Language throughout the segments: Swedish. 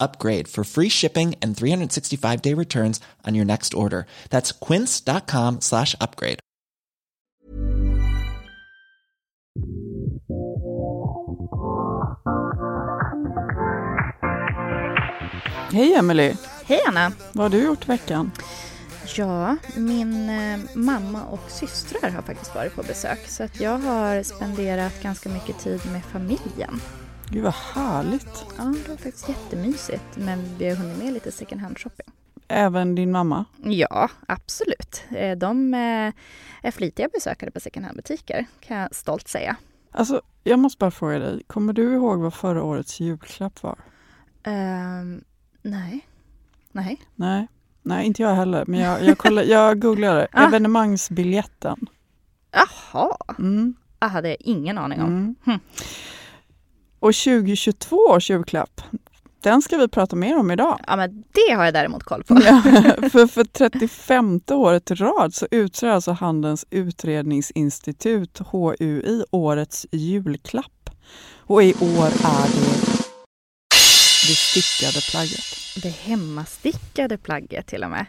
upgrade for free shipping and 365 day returns on your next order. That's quince.com slash upgrade. Hej Emily! Hej Anna! Vad har du gjort i veckan? Ja, min eh, mamma och systrar har faktiskt varit på besök så att jag har spenderat ganska mycket tid med familjen. Gud vad härligt! Ja, det var faktiskt jättemysigt men vi har hunnit med lite second hand shopping. Även din mamma? Ja, absolut. Eh, De eh, är flitiga besökare på second hand-butiker kan jag stolt säga. Alltså, jag måste bara fråga dig, kommer du ihåg vad förra årets julklapp var? Ehm, nej. Nej. Nej, nej inte jag heller, men jag, jag, kollade, jag googlade Ah. evenemangsbiljetten. Jaha, Mm, jag hade ingen aning om. mm. Hm. Och 2022 års julklapp, den ska vi prata mer om idag. Ja, men det har jag däremot koll på. Ja, för, för 35 året i rad så utser alltså Handelns utredningsinstitut, HUI, årets julklapp. Och i år är det det stickade plagget. Det hemmastickade plagget till och med.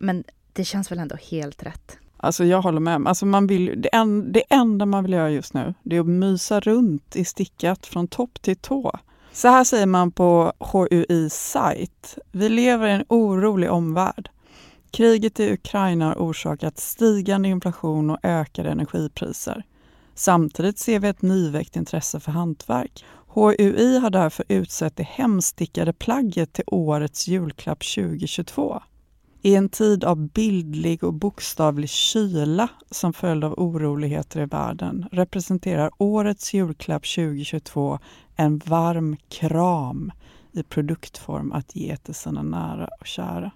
Men det känns väl ändå helt rätt. Alltså jag håller med. Alltså man vill, det, en, det enda man vill göra just nu det är att mysa runt i stickat från topp till tå. Så här säger man på HUI sajt. Vi lever i en orolig omvärld. Kriget i Ukraina har orsakat stigande inflation och ökade energipriser. Samtidigt ser vi ett nyväckt intresse för hantverk. HUI har därför utsett det hemstickade plagget till årets julklapp 2022. I en tid av bildlig och bokstavlig kyla som följd av oroligheter i världen representerar årets julklapp 2022 en varm kram i produktform att ge till sina nära och kära.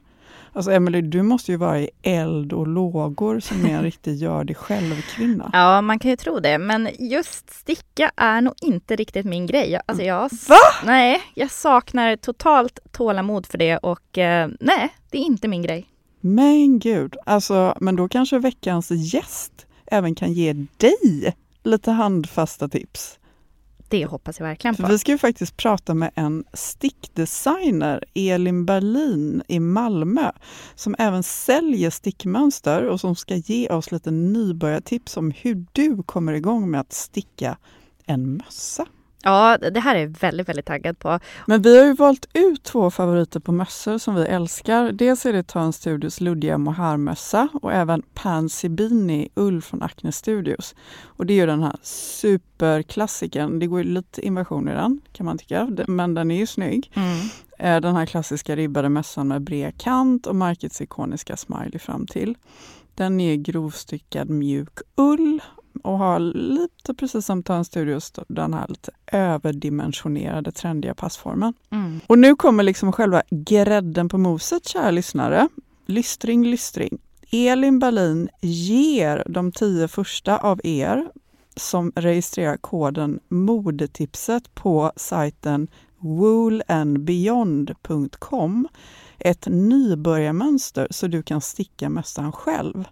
Alltså Emelie, du måste ju vara i eld och lågor som är en riktig gör det själv-kvinna. Ja, man kan ju tro det. Men just sticka är nog inte riktigt min grej. Alltså jag, Va? Nej, jag saknar totalt tålamod för det och eh, nej, det är inte min grej. Men gud, alltså, men då kanske veckans gäst även kan ge dig lite handfasta tips. Det hoppas jag verkligen på. vi ska ju faktiskt prata med en stickdesigner, Elin Berlin i Malmö, som även säljer stickmönster och som ska ge oss lite nybörjartips om hur du kommer igång med att sticka en mössa. Ja, det här är jag väldigt, väldigt taggad på. Men vi har ju valt ut två favoriter på mössor som vi älskar. Dels är det Törn Studios luddiga mohairmössa och även Pansy Beanie ull från Acne Studios. Och det är ju den här superklassikern. Det går ju lite inversion i den kan man tycka, men den är ju snygg. Mm. Eh, Den här klassiska ribbade mössan med bred kant och märkets ikoniska smiley fram till. Den är grovstyckad mjuk ull och har lite precis som Törn Studios den här lite överdimensionerade trendiga passformen. Mm. Och nu kommer liksom själva grädden på moset, kära lyssnare. Lystring, lystring. Elin Berlin ger de tio första av er som registrerar koden modetipset på sajten woolandbeyond.com ett nybörjarmönster så du kan sticka mössan själv.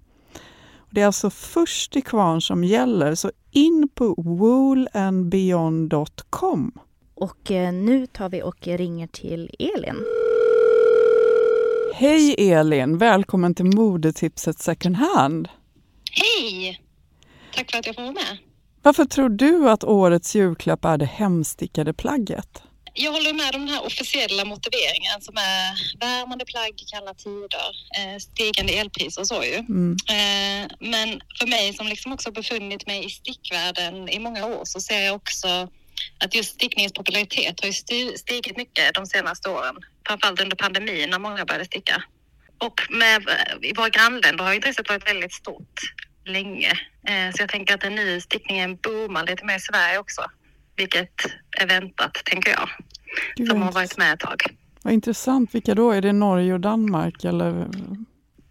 Det är alltså först till kvarn som gäller, så in på woolandbeyond.com. Och eh, nu tar vi och ringer till Elin. Hej Elin! Välkommen till modetipset second hand. Hej! Tack för att jag får vara med. Varför tror du att årets julklapp är det hemstickade plagget? Jag håller med om den här officiella motiveringen som är värmande plagg, kalla tider, eh, stigande elpriser och så ju. Mm. Eh, men för mig som liksom också befunnit mig i stickvärlden i många år så ser jag också att just stickningens popularitet har ju sti- stigit mycket de senaste åren. Framförallt under pandemin när många började sticka. Och med, i våra grannländer har intresset varit väldigt stort länge. Eh, så jag tänker att den nya stickningen boomar lite mer i Sverige också. Vilket är väntat, tänker jag. Som har varit med ett tag. Vad intressant. Vilka då? Är det Norge och Danmark? Eller?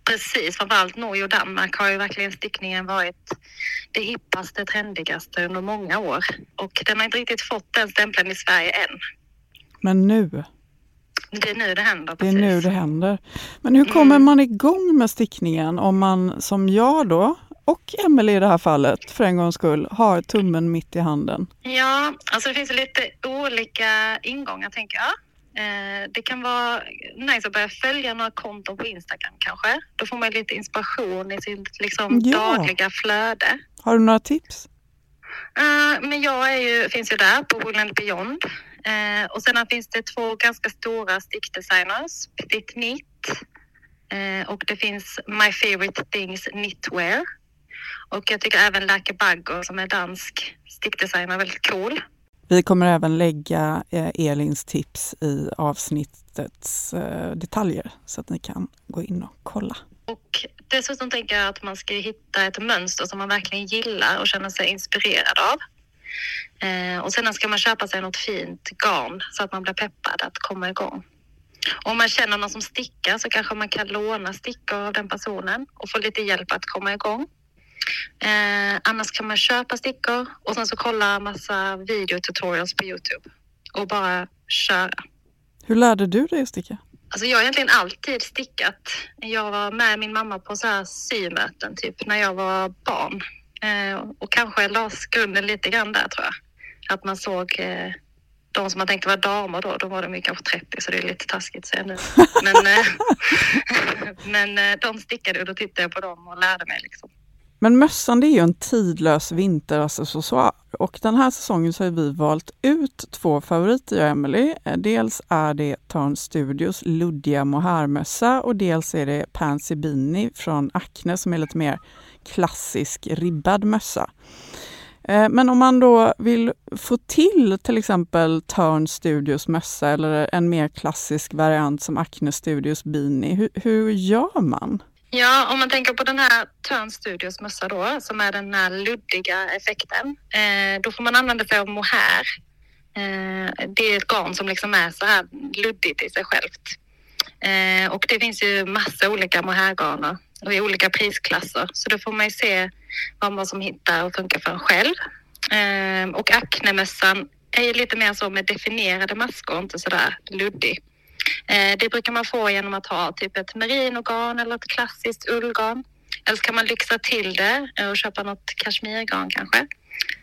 Precis, framförallt Norge och Danmark har ju verkligen stickningen varit det hippaste, trendigaste under många år. Och den har inte riktigt fått den stämpeln i Sverige än. Men nu, Det är nu det händer. det är Precis. nu det händer. Men hur kommer Mm. man igång med stickningen om man som jag då, och Emelie i det här fallet, för en gångs skull, har tummen mitt i handen? Ja, alltså det finns lite olika ingångar tänker jag. Eh, det kan vara nice att börja följa några konton på Instagram kanske. Då får man lite inspiration i sitt liksom, Ja. dagliga flöde. Har du några tips? Eh, men jag är ju, finns ju där på Wool and Beyond. Eh, och sen finns det två ganska stora stickdesigners, Petit Knit eh, och det finns My Favorite Things Knitwear. Och jag tycker även Lake Bagger som är dansk stickdesigner är väldigt cool. Vi kommer även lägga eh, Elins tips i avsnittets eh, detaljer så att ni kan gå in och kolla. Och dessutom tänker jag att man ska hitta ett mönster som man verkligen gillar och känner sig inspirerad av. Eh, och sedan ska man köpa sig något fint garn så att man blir peppad att komma igång. Och om man känner någon som stickar så kanske man kan låna stickor av den personen och få lite hjälp att komma igång. Eh, annars kan man köpa stickor och sen så kolla massa videotutorials på Youtube och bara köra. Hur lärde du dig att sticka? Alltså jag har egentligen alltid stickat. Jag var med min mamma på så här symöten typ när jag var barn. Eh, och kanske lades grunden lite grann där tror jag. Att man såg eh, de som man tänkte var damer då, då var de ju kanske 30 så det är lite taskigt att säga nu. Men, eh, men eh, de stickade och då tittade jag på dem och lärde mig liksom. Men mössan det är ju en tidlös vinteraccessoar och den här säsongen så har vi valt ut två favoriter jag och Emily. Eh, dels är det Tarn Studios luddiga mohairmössa och dels är det Pansy Beanie från Acne som är lite mer klassisk ribbad mössa. Eh, men om man då vill få till till exempel Törn Studios mössa eller en mer klassisk variant som Acne Studios beanie, hur, hur gör man? Ja, om man tänker på den här Turn Studios mössa då, som är den här luddiga effekten, eh, då får man använda sig av mohair. Eh, det är ett garn som liksom är så här luddigt i sig självt. Eh, och det finns ju massa olika mohairgarner och i olika prisklasser, så då får man ju se vad man som hittar och funkar för en själv. Eh, och Acne-mössan är ju lite mer så med definierade maskor, inte så där luddig. Eh, det brukar man få genom att ha typ ett merinogarn eller ett klassiskt ullgarn. Eller så kan man lyxa till det eh, och köpa något kashmirgarn kanske.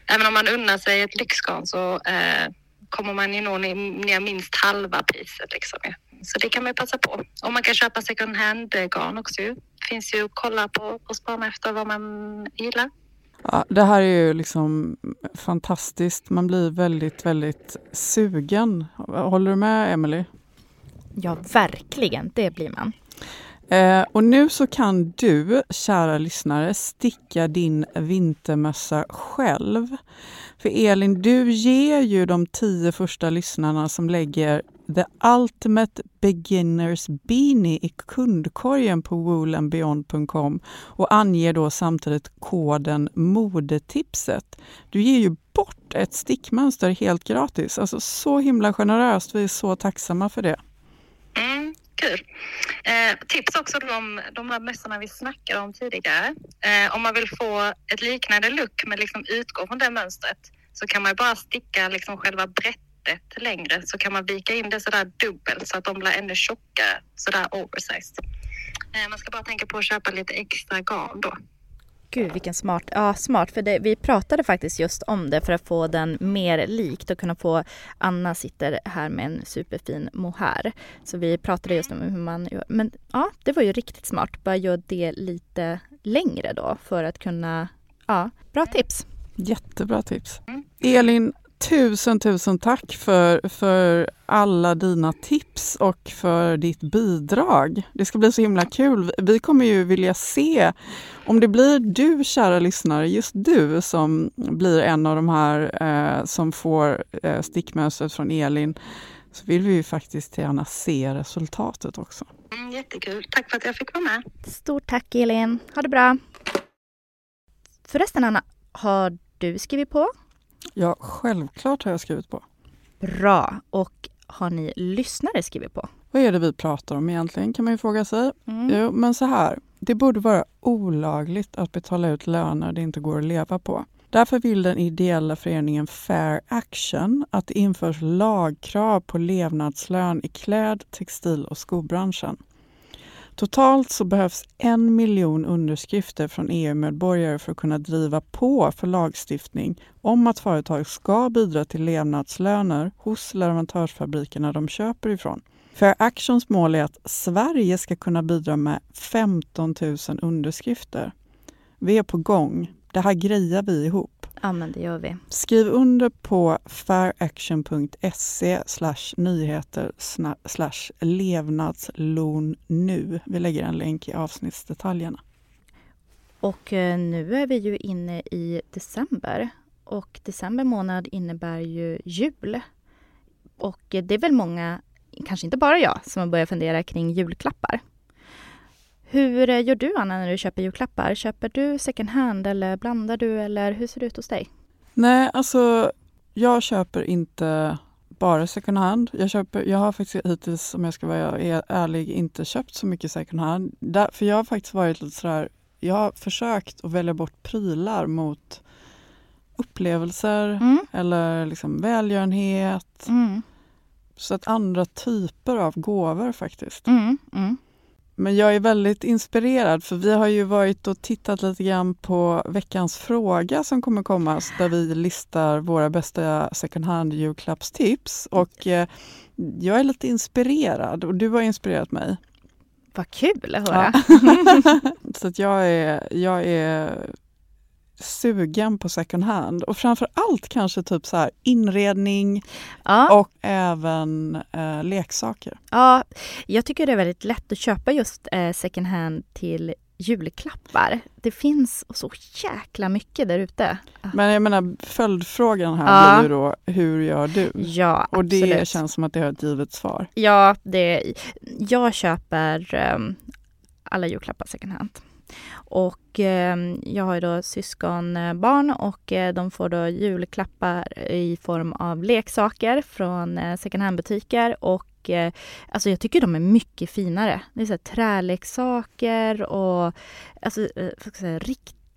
Även om man unnar sig ett lyxgarn så eh, kommer man ju nå ner minst halva priset. Liksom. Så det kan man ju passa på. Och man kan köpa second hand-garn också. ju. Det finns ju att kolla på och spana efter vad man gillar. Ja, det här är ju liksom fantastiskt. Man blir väldigt, väldigt sugen. Håller du med, Emelie? Ja, verkligen. Det blir man. Eh, och nu så kan du, kära lyssnare, sticka din vintermössa själv. För Elin, du ger ju de tio första lyssnarna som lägger The Ultimate Beginners Beanie i kundkorgen på woolandbeyond.com och anger då samtidigt koden modetipset. Du ger ju bort ett stickmönster helt gratis. Alltså så himla generöst. Vi är så tacksamma för det. Mm, kul. Eh, tips också om de här mössorna vi snackade om tidigare. Eh, om man vill få ett liknande look men liksom utgå från det mönstret så kan man bara sticka liksom själva brättet längre så kan man vika in det sådär dubbelt så att de blir ännu tjockare, sådär oversized. Eh, man ska bara tänka på att köpa lite extra garn då. Gud vilken smart, ja smart för det, vi pratade faktiskt just om det för att få den mer likt och kunna få Anna sitter här med en superfin mohair. Så vi pratade just om hur man gör, men ja det var ju riktigt smart, bara gör det lite längre då för att kunna, ja bra tips. Jättebra tips. Elin, tusen, tusen tack för, för alla dina tips och för ditt bidrag. Det ska bli så himla kul. Vi kommer ju vilja se om det blir du, kära lyssnare, just du som blir en av de här eh, som får eh, stickmönstret från Elin, så vill vi ju faktiskt gärna se resultatet också. Mm, jättekul. Tack för att jag fick vara med. Stort tack Elin, ha det bra. Förresten Anna, har du skrivit på? Ja, självklart har jag skrivit på. Bra. Och har ni lyssnare skrivit på? Vad är det vi pratar om egentligen kan man ju fråga sig. Mm. Jo, men så här. Det borde vara olagligt att betala ut löner det inte går att leva på. Därför vill den ideella föreningen Fair Action att det införs lagkrav på levnadslön i kläd-, textil och skobranschen. Totalt så behövs en miljon underskrifter från EU-medborgare för att kunna driva på för lagstiftning om att företag ska bidra till levnadslöner hos leverantörsfabrikerna de köper ifrån. Fair Actions mål är att Sverige ska kunna bidra med 15 000 underskrifter. Vi är på gång. Det här grejar vi ihop. Ja, men det gör vi. Skriv under på fairaction.se nyheter slash levnadslon nu. Vi lägger en länk i avsnittsdetaljerna. Och eh, nu är vi ju inne i december och december månad innebär ju jul. Och eh, det är väl många, kanske inte bara jag, som har börjat fundera kring julklappar. Hur eh, gör du Anna när du köper julklappar? Köper du second hand eller blandar du eller hur ser det ut hos dig? Nej, alltså jag köper inte bara second hand. Jag, köper, jag har faktiskt hittills, om jag ska vara ärlig, inte köpt så mycket second hand. Där, för jag har faktiskt varit lite sådär, jag har försökt att välja bort prylar mot upplevelser Mm. eller liksom välgörenhet. Mm. Så att andra typer av gåvor faktiskt. Mm. Men jag är väldigt inspirerad för vi har ju varit och tittat lite grann på veckans fråga som kommer komma där vi listar våra bästa second hand julklappstips och eh, jag är lite inspirerad och du har inspirerat mig. Vad kul att höra. Så att jag är, jag är sugen på second hand och framför allt kanske typ så här inredning Ja. och även eh, leksaker. Ja, jag tycker det är väldigt lätt att köpa just eh, second hand till julklappar. Det finns så jäkla mycket där ute. Men jag menar följdfrågan här Ja. blir ju då, hur gör du? Ja, Och det absolut. känns som att det har ett givet svar. Ja, det, jag köper ehm, alla julklappar second hand. Och eh, jag har ju då syskonbarn eh, och eh, de får då julklappar i form av leksaker från eh, second hand-butiker och eh, alltså jag tycker de är mycket finare. Det är så här träleksaker och alltså, eh,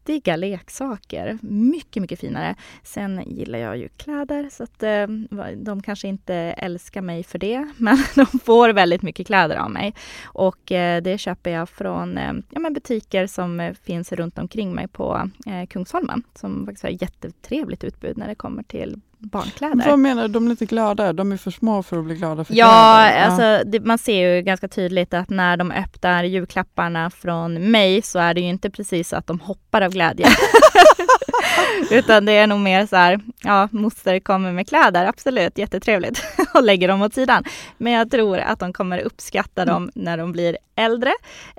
riktiga leksaker. Mycket, mycket finare. Sen gillar jag ju kläder så att eh, de kanske inte älskar mig för det. Men de får väldigt mycket kläder av mig. Och eh, det köper jag från eh, ja, men butiker som eh, finns runt omkring mig på eh, Kungsholmen. Som faktiskt har jättetrevligt utbud när det kommer till barnkläder. Vad menar du? De är lite glada? De är för små för att bli glada för Ja, kläder? alltså det, man ser ju ganska tydligt att när de öppnar julklapparna från mig så är det ju inte precis att de hoppar av glädje. Utan det är nog mer så här, ja, moster kommer med kläder, absolut, jättetrevligt, och lägger dem åt sidan. Men jag tror att de kommer uppskatta dem när de blir äldre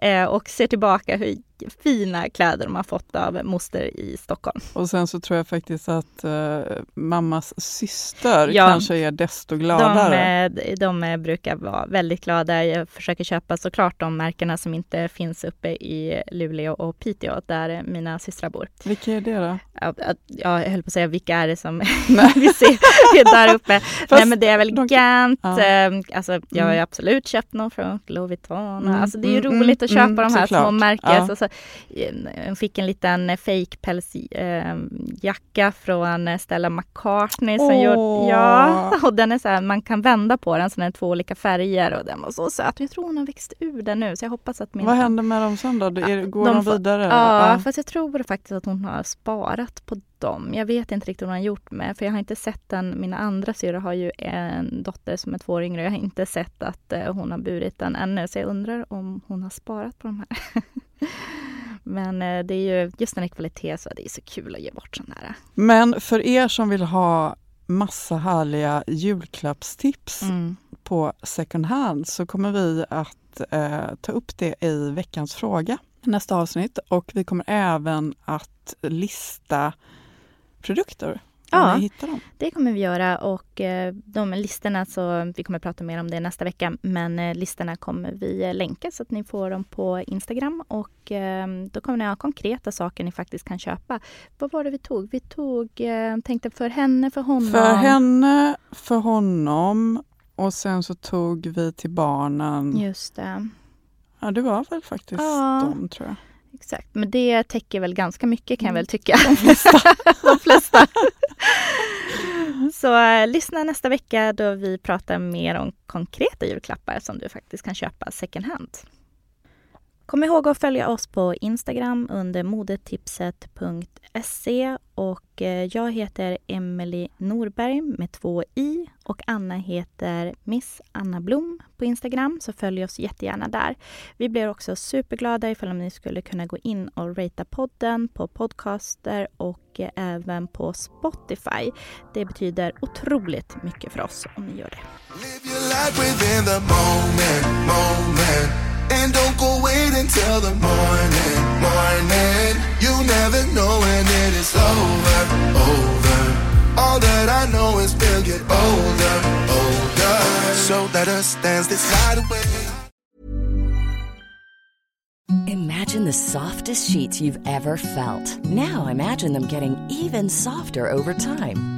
eh, och ser tillbaka hur fina kläder de har fått av moster i Stockholm. Och sen så tror jag faktiskt att eh, mammas syster Ja. kanske är desto De, gladare. eh, de eh, brukar vara väldigt glada. Jag försöker köpa såklart de märkena som inte finns uppe i Luleå och Piteå där eh, mina systrar bor. Vilka är det då? Jag, jag- höll på att säga vilka är det som vi ser där uppe. Nej men det är väl de- Gant, ja. alltså jag har Mm. absolut köpt någon från Louis Vuitton. Mm, Alltså det är ju mm, roligt att köpa mm, de här små såklart. märken. Ja. Så, så, jag fick en liten fake pälsjacka från eh, Stella McCartney. Som Åh. gjorde, ja, och den är så här, man kan vända på den så den är två olika färger och den var så söt. Jag tror hon har växt ur den nu så jag hoppas att min Vad händer med dem sen då? Är, går de de, vidare? Ja, fast jag tror faktiskt att hon har sparat på dem. Jag vet inte riktigt vad hon har gjort med, för jag har inte sett den. Mina andra syrror har ju en dotter som är två år yngre. Jag har inte sett att eh, hon har burit den ännu, så jag undrar om hon har sparat på de här. Men eh, det är ju just när det är kvalitet så är det är så kul att ge bort sån här. Men för er som vill ha massa härliga julklappstips Mm. på second hand så kommer vi att eh, ta upp det i veckans fråga nästa avsnitt och vi kommer även att lista produkter. Ja. Hittar dem. Det kommer vi göra och eh, de listorna så vi kommer prata mer om det nästa vecka. Men eh, listorna kommer vi eh, länka så att ni får dem på Instagram och eh, då kommer ni ha konkreta saker ni faktiskt kan köpa. Vad var det vi tog? Vi tog, tänkte för henne, för honom. För henne, för honom och sen så tog vi till barnen. Just det, Ja, det var väl faktiskt Ja. dem tror jag. Exakt. Men det täcker väl ganska mycket kan jag väl tycka. De flesta. De flesta. Så eh, lyssna nästa vecka då vi pratar mer om konkreta julklappar som du faktiskt kan köpa second hand. Kom ihåg att följa oss på Instagram under modetipset.se och eh, jag heter Emelie Norberg med två i och Anna heter Miss Anna Blom på Instagram så följ oss jättegärna där. Vi blir också superglada ifall ni skulle kunna gå in och ratea podden på podcaster och eh, även på Spotify. Det betyder otroligt mycket för oss om ni gör det. And don't go wait until the morning, morning. You never know when it is over, over. All that I know is we'll get older, older. So let us dance this night away. Imagine the softest sheets you've ever felt. Now imagine them getting even softer over time.